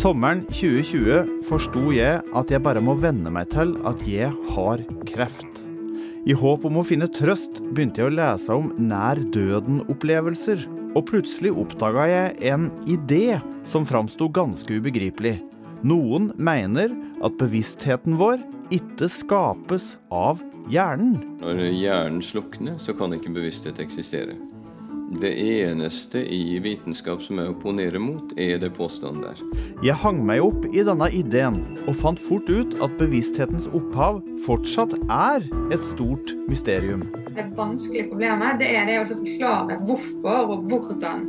Sommeren 2020 forsto jeg at jeg bare må venne meg til at jeg har kreft. I håp om å finne trøst begynte jeg å lese om nær døden-opplevelser, og plutselig oppdaga jeg en idé som framsto ganske ubegripelig. Noen mener at bevisstheten vår ikke skapes av hjernen. Når hjernen slukner, så kan ikke bevissthet eksistere. Det eneste i vitenskap som jeg opponerer mot, er det påstanden der. Jeg hang meg opp i denne ideen, og fant fort ut at bevissthetens opphav fortsatt er et stort mysterium. Det vanskelige problemet det er det å forklare hvorfor og hvordan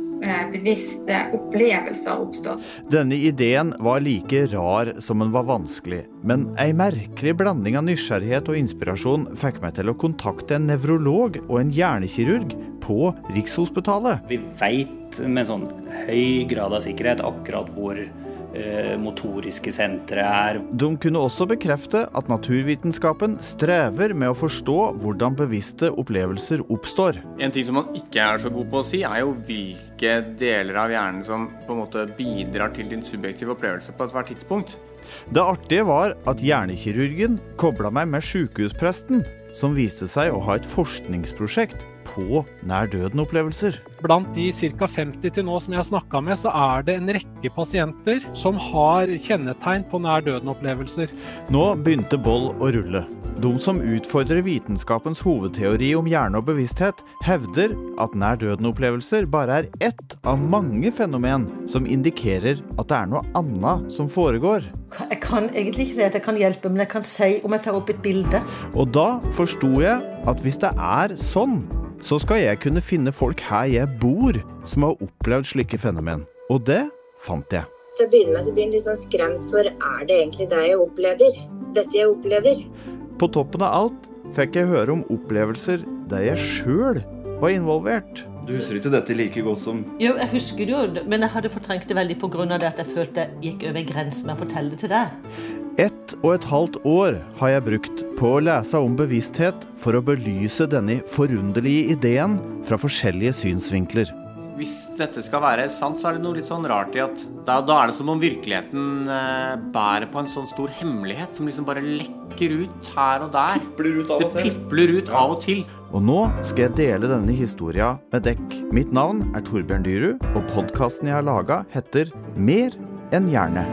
bevisste opplevelser oppstår. Denne ideen var like rar som den var vanskelig, men ei merkelig blanding av nysgjerrighet og inspirasjon fikk meg til å kontakte en nevrolog og en hjernekirurg på Rikshospitalet. Vi veit med sånn høy grad av sikkerhet akkurat hvor eh, motoriske sentre er. De kunne også bekrefte at naturvitenskapen strever med å forstå hvordan bevisste opplevelser oppstår. En ting som man ikke er så god på å si, er jo hvilke deler av hjernen som på en måte bidrar til din subjektive opplevelse på ethvert tidspunkt. Det artige var at hjernekirurgen kobla meg med sykehuspresten, som viste seg å ha et forskningsprosjekt på nær døden-opplevelser. Blant de ca. 50 til nå som jeg har snakka med, så er det en rekke pasienter som har kjennetegn på nær døden-opplevelser. Nå begynte Boll å rulle. De som utfordrer vitenskapens hovedteori om hjerne og bevissthet, hevder at nær døden-opplevelser bare er ett av mange fenomen som indikerer at det er noe annet som foregår. Jeg kan egentlig ikke si at jeg kan hjelpe, men jeg kan si om jeg får opp et bilde. Og da forsto jeg at hvis det er sånn, så skal jeg kunne finne folk her jeg bor som har opplevd slike fenomen. Og det fant jeg. Til å begynne med så blir en litt sånn skremt for er det egentlig det jeg opplever? Dette jeg opplever? På toppen av alt fikk jeg høre om opplevelser der jeg sjøl var involvert. Du husker ikke dette like godt som Jo, jeg husker det jo, men jeg hadde fortrengt det veldig pga. det at jeg følte jeg gikk over grensen med å fortelle det til deg. Ett og et halvt år har jeg brukt på å lese om bevissthet for å belyse denne forunderlige ideen fra forskjellige synsvinkler. Hvis dette skal være sant, så er det noe litt sånn rart i at da, da er det som om virkeligheten eh, bærer på en sånn stor hemmelighet som liksom bare lekker ut her og der. Pipler ut av og Det til. pipler ut av og til. Og nå skal jeg dele denne historia med dekk. Mitt navn er Torbjørn Dyrud, og podkasten jeg har laga heter Mer enn hjerne.